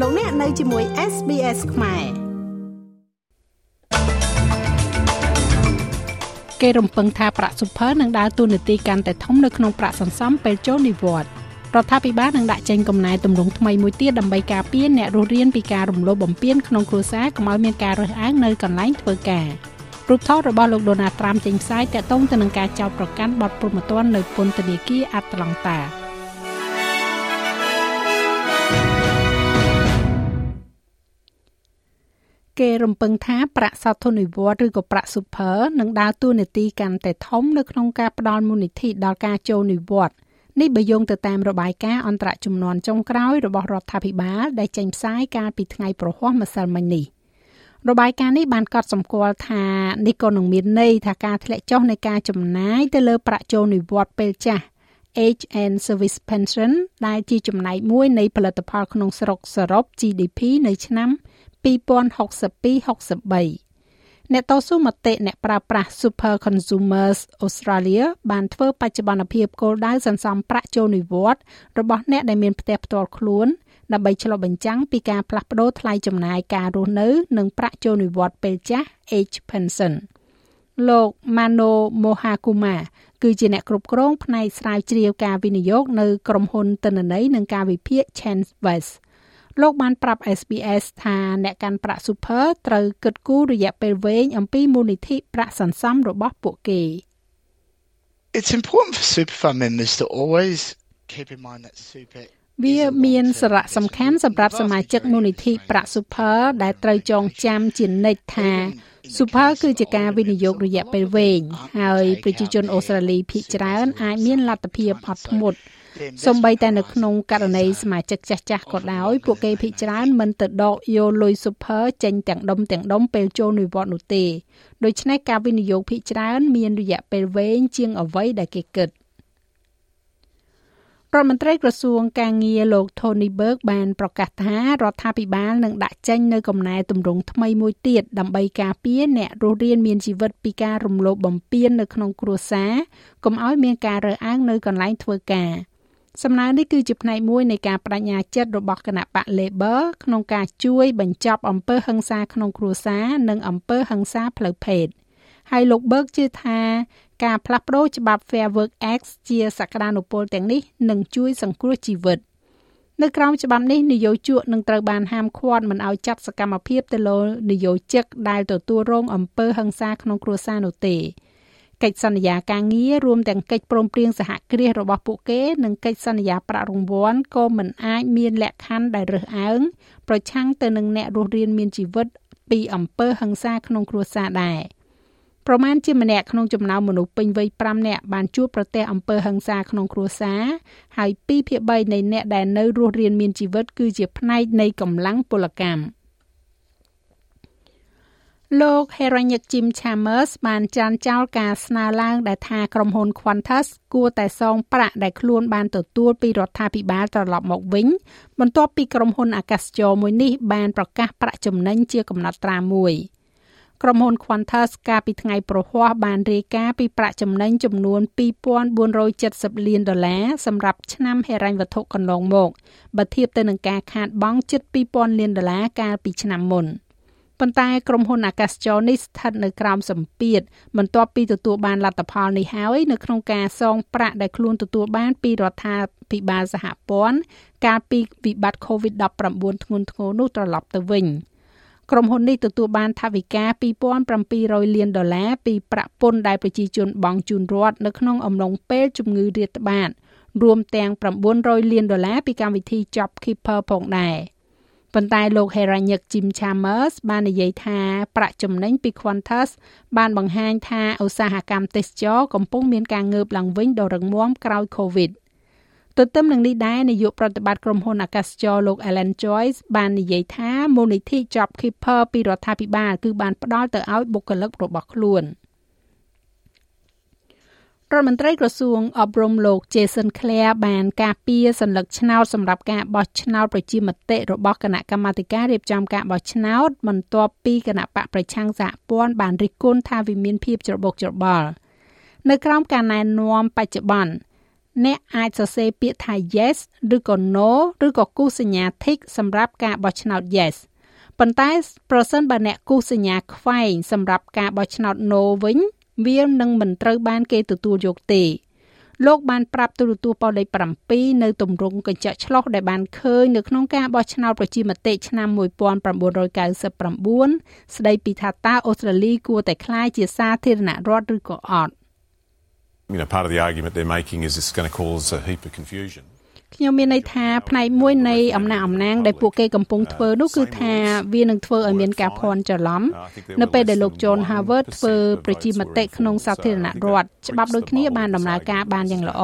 លោកអ្នកនៅជាមួយ SBS ខ្មែរគេរំពឹងថាប្រាក់សុភើនឹងដើរតួនាទីកាន់តែធំនៅក្នុងប្រាក់សន្សំពេលចូលនិវត្តន៍រដ្ឋាភិបាលនឹងដាក់ចេញកំណែទម្រង់ថ្មីមួយទៀតដើម្បីការពារអ្នករស់រានពីការរំលោភបំពានក្នុងគ្រួសារកុំឲ្យមានការរើសអើងនៅកន្លែងធ្វើការរូបថតរបស់លោកដូណាល់ត្រាំចេញផ្សាយតាក់ទងទៅនឹងការចោទប្រកាន់បទព្រហ្មទណ្ឌនៅពន្ធនាគារអាត្លង់តា គេរំពឹងថាប្រាក់សោធននិវត្តន៍ឬក៏ប្រាក់ Super នឹងដើរតួនាទីកាន់តែធំនៅក្នុងការផ្ដល់មូលនិធិដល់ការចូលនិវត្តន៍នេះបើយោងទៅតាមរបាយការណ៍អន្តរជំនាន់ចុងក្រោយរបស់រដ្ឋាភិបាលដែលចេញផ្សាយកាលពីថ្ងៃប្រហ័សម្សិលមិញនេះរបាយការណ៍នេះបានកត់សម្គាល់ថានេះក៏នឹងមានន័យថាការធ្លាក់ចុះនៃការចំណាយទៅលើប្រាក់ចូលនិវត្តន៍ពេលចាស់ Age and Service Pension ដែលជាចំណែកមួយនៃផលិតផលក្នុងស្រុកសរុប GDP នៅឆ្នាំ 2062-63អ្នកតស៊ូមតិអ្នកប្រើប្រាស់ Super Consumers Australia បានធ្វើបច្ចុប្បន្នភាពគោលដៅសន្សំប្រាក់ចូលនិវត្តន៍របស់អ្នកដែលមានផ្ទះផ្ទាល់ខ្លួនដើម្បីឆ្លុះបញ្ចាំងពីការផ្លាស់ប្តូរថ្លៃចំណាយការរស់នៅ និងប្រាក់ចូលនិវត្តន៍ពេលចាស់ age pension លោក Mano Mohakuma គឺជាអ្នកគ្រប់គ្រងផ្នែកស្រាវជ្រាវការវិនិយោគនៅក្រុមហ៊ុនទិន្នន័យនិងការវិភាគ Chainvest លោកបានប្រាប់ SBS ថាអ្នកកាន់ប្រាក់ Super ត្រូវគិតគូររយៈពេលវែងអំពីមូលនិធិប្រាក់សន្សំរបស់ពួកគេ It's important for super fund members to always keep in mind that super វាមានសារៈសំខាន់សម្រាប់សមាជិកមូលនិធិប្រាក់ Super ដែលត្រូវចងចាំជានិច្ចថា Super គឺជាការវិនិយោគរយៈពេលវែងហើយប្រជាជនអូស្ត្រាលីភាគច្រើនអាចមានលទ្ធភាពអត់ធ្មត់ សម្បីតែនៅក្នុងករណីសមាជិកចាស់ចាស់ក៏ដោយពួកគេភាគច្រើនមិនទៅដកយកលុយ super ចេញទាំងដុំទាំងដុំពេលចូលនិវត្តន៍នោះទេដូច្នេះការវិនិយោគភាគច្រើនមានរយៈពេលវែងជាងអ្វីដែលគេគិតរដ្ឋមន្ត្រីក្រសួងការងារលោក Tony Berg បានប្រកាសថារដ្ឋាភិបាលនឹងដាក់ចេញនូវកំណែទម្រង់ថ្មីមួយទៀតដើម្បីការពារអ្នករស់រានមានជីវិតពីការរំលោភបំពាននៅក្នុងគ្រួសារកុំឲ្យមានការរើសអើងនៅកន្លែងធ្វើការ។ សំណើនេះគឺជាផ្នែកមួយនៃការបដិញ្ញាចិត្តរបស់គណៈបក Labor ក្នុងការជួយបញ្ចប់អំពើហិង្សាក្នុងគ្រួសារនិងអំពើហិង្សាផ្លូវភេទហើយលោក Berg ជឿថាការផ្លាស់ប្តូរច្បាប់ Fair Work Act ជាសក្តានុពលទាំងនេះនឹងជួយសង្គ្រោះជីវិតនៅក្រោមច្បាប់នេះនយោជកនឹងត្រូវបានហាមឃាត់មិនឲ្យចាត់សកម្មភាពទៅលើនយោជកដែលទទួលរងអំពើហិង្សាក្នុងគ្រួសារនោះទេ កិច្ចសន្យាការងាររួមទាំងកិច្ចព្រមព្រៀងសហគ្រាសរបស់ពួកគេនិងកិច្ចសន្យាប្រាក់រង្វាន់ក៏មិនអាចមានលក្ខខណ្ឌដែលរើសអើងប្រឆាំងទៅនឹងអ្នករស់រានមានជីវិតពីអំពើហិង្សាក្នុងគ្រួសារដែរប្រមាណជាម្នាក់ក្នុងចំណោមមនុស្សពេញវ័យ5នាក់បានជួបប្រទះអំពើហិង្សាក្នុងគ្រួសារហើយ2ភាគ3នៃអ្នកដែលនៅរស់រានមានជីវិតគឺជាផ្នែកនៃកម្លាំងពលកម្ម។ លោក Heranyck Jim Chambers បានចាន់ចោលការស្នើឡើងដែលថាក្រុមហ៊ុន Qantas គួរតែសងប្រាក់ដែលខ្លួនបានទទួលពីរដ្ឋាភិបាលត្រឡប់មកវិញ បន្ទាប់ពីក្រុមហ៊ុនអាកាសចរមួយនេះបានប្រកាសប្រាក់ចំណេញជាកំណត់ត្រាមួយក្រុមហ៊ុន Qantas កាលពីថ្ងៃប្រហ័សបានរាយការណ៍ពីប្រាក់ចំណេញចំនួន2470លានដុល្លារសម្រាប់ឆ្នាំហិរញ្ញវត្ថុកន្លងមកបើធៀបទៅនឹងការខាតបង់ជិត2000លានដុល្លារកាលពីឆ្នាំមុន។ ប៉ុន្តែក្រុមហ៊ុនអាកាសចរនេះស្ថិតនៅក្រោមសម្ពាធបន្ទាប់ពីទទួលបានលទ្ធផលនេះហើយនៅក្នុងការសងប្រាក់ដែលខ្លួនទទួលបានពីរដ្ឋាភិបាលសហព័ន្ធកាលពីវិបត្តិ COVID-19 ធ្ងន់ធ្ងរនោះត្រឡប់ទៅវិញក្រុមហ៊ុននេះទទួលបានថវិកា2700លានដុល្លារពីប្រាក់ពន្ធដែលប្រជាជនបង់ជូនរដ្ឋនៅក្នុងអំឡុងពេលជំងឺរាតត្បាត រួមទាំង900លានដុល្លារពីកម្មវិធី JobKeeper ផងដែរ។ ប៉ុន្តែលោក Heranyck Jim Chambers បាននិយាយថាប្រាក់ចំណេញពី Qantas បានបង្ហាញថាឧស្សាហកម្មទេសចរកំពុងមានការងើបឡើងវិញដ៏រឹងមាំក្រោយ COVID ទន្ទឹមនឹងនេះដែរនាយកប្រតិបត្តិក្រុមហ៊ុនអាកាសចរលោក Alan Joyce បាននិយាយថាមូលនិធិ JobKeeper ពីរដ្ឋាភិបាលគឺបានផ្ដល់ទៅឲ្យបុគ្គលិករបស់ខ្លួន។ រដ្ឋមន្ត្រីក្រសួងអប់រំលោក Jason Clare បានការពារសัญลักษณ์ឆ្នោតសម្រាប់ការបោះឆ្នោតប្រជាមតិរបស់គណៈកម្មាធិការរៀបចំការបោះឆ្នោតបន្ទាប់ពីគណៈបកប្រឆាំងសហព័ន្ធបានរិះគន់ថាវាមានភាពច្របូកច្របល់នៅក្រោមការណែនាំបច្ចុប្បន្ន អ្នកអាចសរសេរពាក្យថា yes ឬក៏ no ឬក៏គូសញ្ញា tick សម្រាប់ការបោះឆ្នោត yes ប៉ុន្តែប្រសិនបើអ្នកគូសញ្ញាខ្វែងសម្រាប់ការបោះឆ្នោត no វិញ វានឹងមិនត្រូវបានគេទទួលយកទេលោកបានប្រាប់ទូរទស្សន៍ប៉ុស្តិ៍លេខ7នៅទម្រង់កញ្ចក់ឆ្លុះដែលបានឃើញនៅក្នុងការបោះឆ្នោតប្រជាមតិឆ្នាំ1999ស្ដីពីថាតើអូស្ត្រាលីគួរតែក្លាយជាសាធារណរដ្ឋឬក៏អត់ You know, part of the argument they're making is this is going to cause a heap of confusion. ខ្ញុំមានន័យថាផ្នែកមួយនៃអំណះអំណាងដែលពួកគេកំពុងធ្វើនោះគឺថាវានឹងធ្វើឲ្យមានការភ័ន្តច្រឡំនៅពេលដែលលោក John Harvard ធ្វើប្រជាមតិក្នុងសាធារណរដ្ឋច្បាប់ដូចគ្នាបានដំណើរការបានយ៉ាងល្អ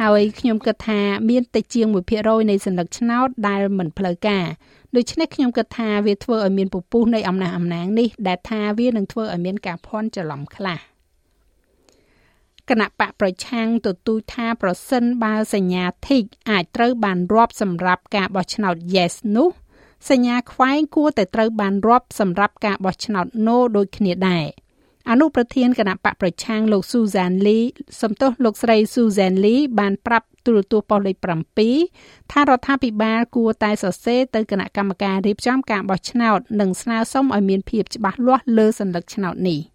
ហើយខ្ញុំគិតថាមានតែជាង1%នៃសញ្ញាឆ្នោតដែលមិនផ្លូវការដូច្នេះខ្ញុំគិតថាវាធ្វើឲ្យមានពពុះនៃអំណះអំណាងនេះដែលថាវានឹងធ្វើឲ្យមានការភ័ន្តច្រឡំខ្លះ។ គណៈបកប្រឆាំងទទូចថាប្រសិនបើសញ្ញា tick អាចត្រូវបានរាប់សម្រាប់ការបោះឆ្នោត yes នោះសញ្ញាខ្វែងគួរតែត្រូវបានរាប់សម្រាប់ការបោះឆ្នោត no ដូចគ្នាដែរអនុប្រធានគណៈបកប្រឆាំងលោក Susan Lee សំទោសលោកស្រី Susan Lee បានប្រាប់ទូរទស្សន៍ប៉ុស្តិ៍លេខ7ថារដ្ឋាភិបាលគួរតែសរសេរទៅគណៈកម្មការរៀបចំការបោះឆ្នោតនិងស្នើសុំឲ្យមានភាពច្បាស់លាស់លើសញ្ញាឆ្នោតនេះ។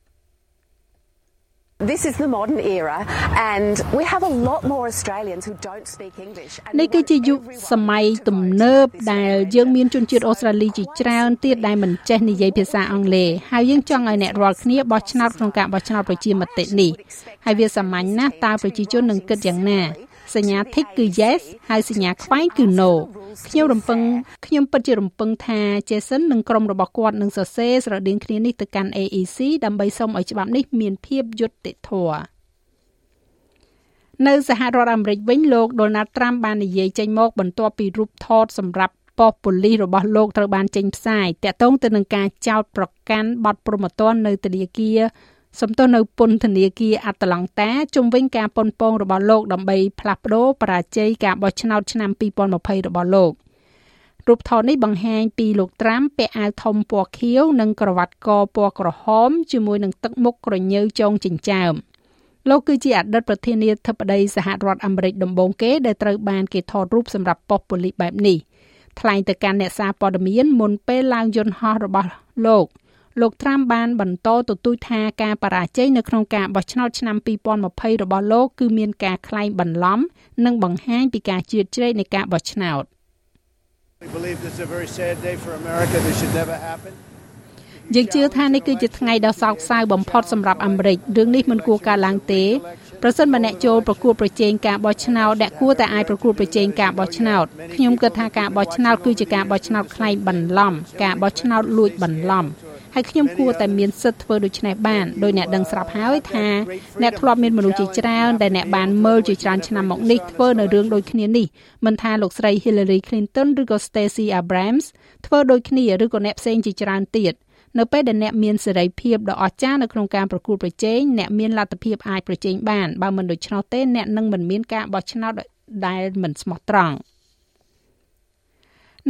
This is the modern era and we have a lot more Australians who don't speak English. នេះគឺជាយុគសម័យទំនើបដែលយើងមានជនជាតិអូស្ត្រាលីជាច្រើនទៀតដែលមិនចេះនិយាយភាសាអង់គ្លេសហើយយើងចង់ឲ្យអ្នករាល់គ្នាបោះឆ្នោតក្នុងការបោះឆ្នោតប្រជាមតិនេះហើយវាសាមញ្ញណាស់តើប្រជាជននឹងគិតយ៉ាងណាសញ្ញា tick គឺ yes ហើយសញ្ញាខ្វែងគឺ no ខ្ញុំរំពឹងខ្ញុំពិតជារំពឹងថា Jason និងក្រុមរបស់គាត់នឹងសរសេរស្រដៀងគ្នានេះទៅកាន់ AEC ដើម្បីសុំឲ្យច្បាប់នេះមានភាពយុត្តិធម៌នៅសហរដ្ឋអាមេរិកវិញលោក Donald Trump បាននិយាយចេញមកបន្ទាប់ពីរូបថតសម្រាប់ប៉ុស្តិ៍ប៉ូលីសរបស់លោកត្រូវបានចេញផ្សាយតាក់ទងទៅនឹងការចោទប្រកាន់បទប្រមទ័ននៅធនាគារ សំទោសនៅពន្ធនាគារអាត្លង់តាជំវិញការប៉ុនប៉ងរបស់លោកដើម្បីផ្លាស់ប្តូរបរាជ័យការបោះឆ្នោតឆ្នាំ2020របស់លោករូបថតនេះបង្ហាញពីលោកត្រាំពាក់អាវធំពណ៌ខៀវនិងក្រវ៉ាត់កពណ៌ក្រហមជាមួយនឹងទឹកមុខក្រញើចងចិញ្ចើមលោកគឺជាអតីតប្រធានាធិបតីសហរដ្ឋអាមេរិកដំបូងគេដែលត្រូវបានគេថតរូបសម្រាប់ប៉ុស្តិ៍ប៉ូលីសបែបនេះថ្លែងទៅកាន់អ្នកសារព័ត៌មានមុនពេលឡើងយន្តហោះរបស់លោក លោកត្រាំបានបន្តទទូចថាការបរាជ័យនៅក្នុងការបោះឆ្នោតឆ្នាំ2020របស់លោកគឺមានការក្លែងបន្លំ និងបង្ហាញពីការជឿជ្រែកនៃការបោះឆ្នោតយើងជឿថានេះគឺជាថ្ងៃដ៏សោកសៅបំផុតសម្រាប់អាមេរិករឿងនេះមិនគួរកើតឡើងទេប្រសិនបើអ្នកចូលប្រគួតប្រជែងការបោះឆ្នោតអ្នកគួរតែអាចប្រគួតប្រជែងការបោះឆ្នោតខ្ញុំគិតថាការបោះឆ្នោតគឺជាការបោះឆ្នោតក្លែងបន្លំ ការបោះឆ្នោតលួចបន្លំ ហើយខ្ញុំគួរតែមានសិទ្ធិធ្វើដូច្នេះបានដោយអ្នកដឹងស្រាប់ហើយថាអ្នកធ្លាប់មានមនុស្សជាច្រើនដែលអ្នកបានមើលជាច្រើនឆ្នាំមកនេះធ្វើនៅរឿងដូចគ្នានេះមិនថាលោកស្រី Hillary Clinton ឬក៏ Stacey Abrams ធ្វើដូចគ្នាឬក៏អ្នកផ្សេងជាច្រើនទៀតនៅពេលដែលអ្នកមានសេរីភាពដ៏អស្ចារ្យនៅក្នុងការប្រកួតប្រជែងអ្នកមានលទ្ធភាពអាចប្រជែងបានបើមិនដូច្នោះទេអ្នកនឹងមិនមានការបោះឆ្នោតដែលមិនស្មោះត្រង់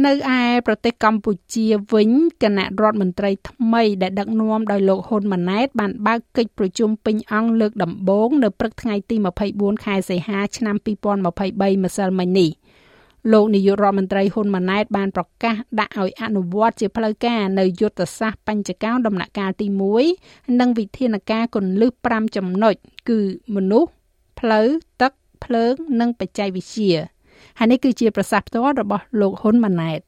នៅឯប្រទេសកម្ពុជាវិញគណៈរដ្ឋមន្ត្រីថ្មីដែលដឹកនាំដោយលោកហ៊ុនម៉ាណែតបានបើកកិច្ចប្រជុំពេញអង្គលើកដំបូងនៅព្រឹកថ្ងៃទី24ខែសីហាឆ្នាំ2023ម្សិលមិញនេះលោកនាយករដ្ឋមន្ត្រីហ៊ុនម៉ាណែតបានប្រកាសដាក់ឲ្យអនុវត្តជាផ្លូវការនៅយុទ្ធសាស្ត្របញ្ចកោណដំណាក់កាលទី1និងវិធានការគន្លឹះ5ចំណុចគឺមនុស្សផ្លូវទឹកភ្លើងនិងបច្ចេកវិទ្យា ហើយនេះគឺជាប្រសាសន៍ផ្ទាល់របស់លោកហ៊ុនម៉ាណែត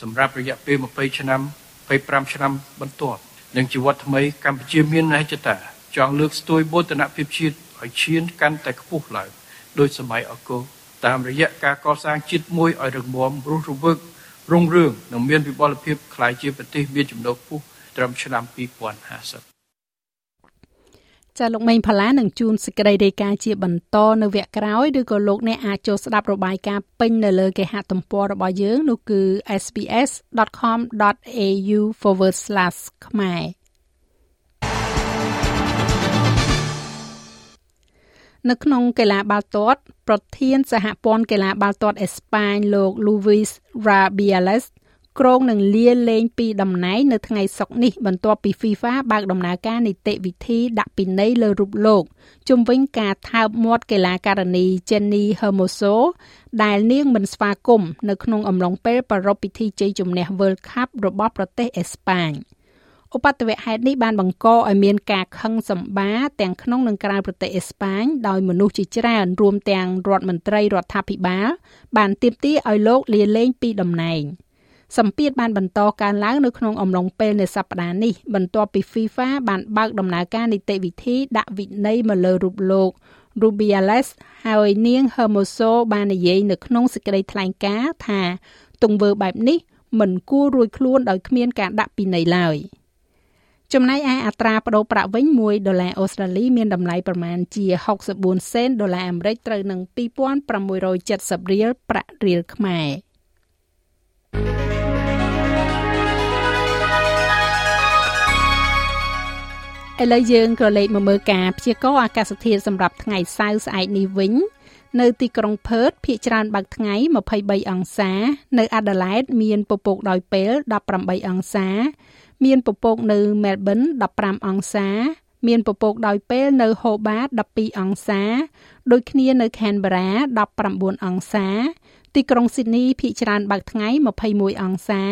សម្រាប់រយៈពេល20ឆ្នាំ25ឆ្នាំបន្ទាប់នឹងជីវិតថ្មីកម្ពុជាមានន័យចតាចង់លើកស្ទួយបូតនភាពជាតិឲ្យឈានកាន់តែខ្ពស់ឡើងដោយសម័យអង្គរតាមរយៈការកសាងជាតិមួយឲ្យរឹងមាំរស់រវើករុងរឿងនិងមានវិបលភាពខ្លាយជាប្រទេសមានចំណូលខ្ពស់ត្រឹមឆ្នាំ2050 ចាលោកមេងផល្លានឹងជួនសេចក្តីរាយការណ៍ជាបន្តនៅវគ្គក្រោយឬក៏លោកអ្នកអាចចូលស្ដាប់របាយការណ៍ពេញនៅលើគេហទំព័ររបស់យើងនោះគឺ sbs.com.au/ ខ្មែរនៅក្នុងកីឡាបាល់ទាត់ប្រធានសហព័ន្ធកីឡាបាល់ទាត់អេស្ប៉ាញលោក Luis Rubiales គ្រោងនឹងលាលែងពីតំណែងនៅថ្ងៃសុក្រនេះបន្ទាប់ពី FIFA បើកដំណើរការនីតិវិធីដាក់ពិន័យលើរូបលោកជុំវិញការថើបមាត់កីឡាការិនី Jenny Hermoso ដែលនាងមិនស្វាគមន៍នៅក្នុងអំឡុងពេលប្រារព្ធពិធីជ័យជំនះ World Cup របស់ប្រទេសអេស្ប៉ាញឧបទ្ទវហេតុនេះបានបង្កឲ្យមានការខឹងសម្បាទាំងក្នុងនិងក្រៅប្រទេសអេស្ប៉ាញដោយមនុស្សជាច្រើនរួមទាំងរដ្ឋមន្ត្រីរដ្ឋាភិបាលបានទាមទារឲ្យលោកលាលែងពីតំណែង។ សម្ពាធបានបន្តកើនឡើងនៅក្នុងអំឡុងពេលនៃសប្តាហ៍នេះបន្ទាប់ពី FIFA បានបើកដំណើរការនីតិវិធីដាក់វិន័យមកលើរូបលោក Rubiales ហើយនាង Hermoso បាននិយាយនៅក្នុងសេចក្តីថ្លែងការណ៍ថាទង្វើបែបនេះមិនគួររួចខ្លួនដោយគ្មានការដាក់ពិន័យឡើយចំណែកឯអត្រាប្តូរប្រាក់វិញ1ដុល្លារអូស្ត្រាលីមានតម្លៃប្រមាណជា64សេនដុល្លារអាមេរិកត្រូវនឹង2670រៀលប្រាក់រៀលខ្មែរ ឥឡូវយើងក៏លេខមកមើលការព្យាករណ៍អាកាសធាតុសម្រាប់ថ្ងៃសៅរ៍ស្អែកនេះវិញនៅទីក្រុងផឺតភាគច្រើនបើកថ្ងៃ23អង្សា នៅអាដាលេដមានពពកដោយពេល18អង្សា មានពពកនៅមែលប៊ន15អង្សា មានពពកដោយពេលនៅហូបាត12អង្សា ដូចគ្នានៅខេនប៊ែរ៉ា19អង្សា ទីក្រុងស៊ីដនីភាគច្រើនបើកថ្ងៃ21អង្សា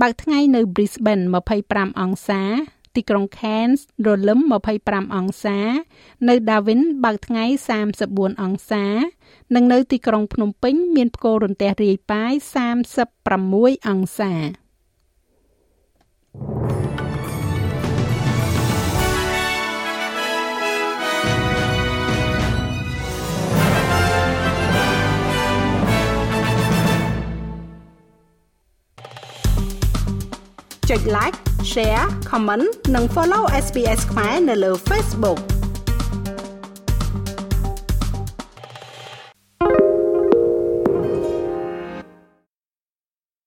បើកថ្ងៃនៅ Brisbane 25អង្សា ទីក្រុង Cairns រលឹម25អង្សា នៅ Darwin បើកថ្ងៃ34អង្សា និងនៅទីក្រុងភ្នំពេញ មានផ្គររន្ទះរាយប៉ាយ36អង្សាចុច like share comment និង follow SPS ខ្មែរនៅលើ Facebook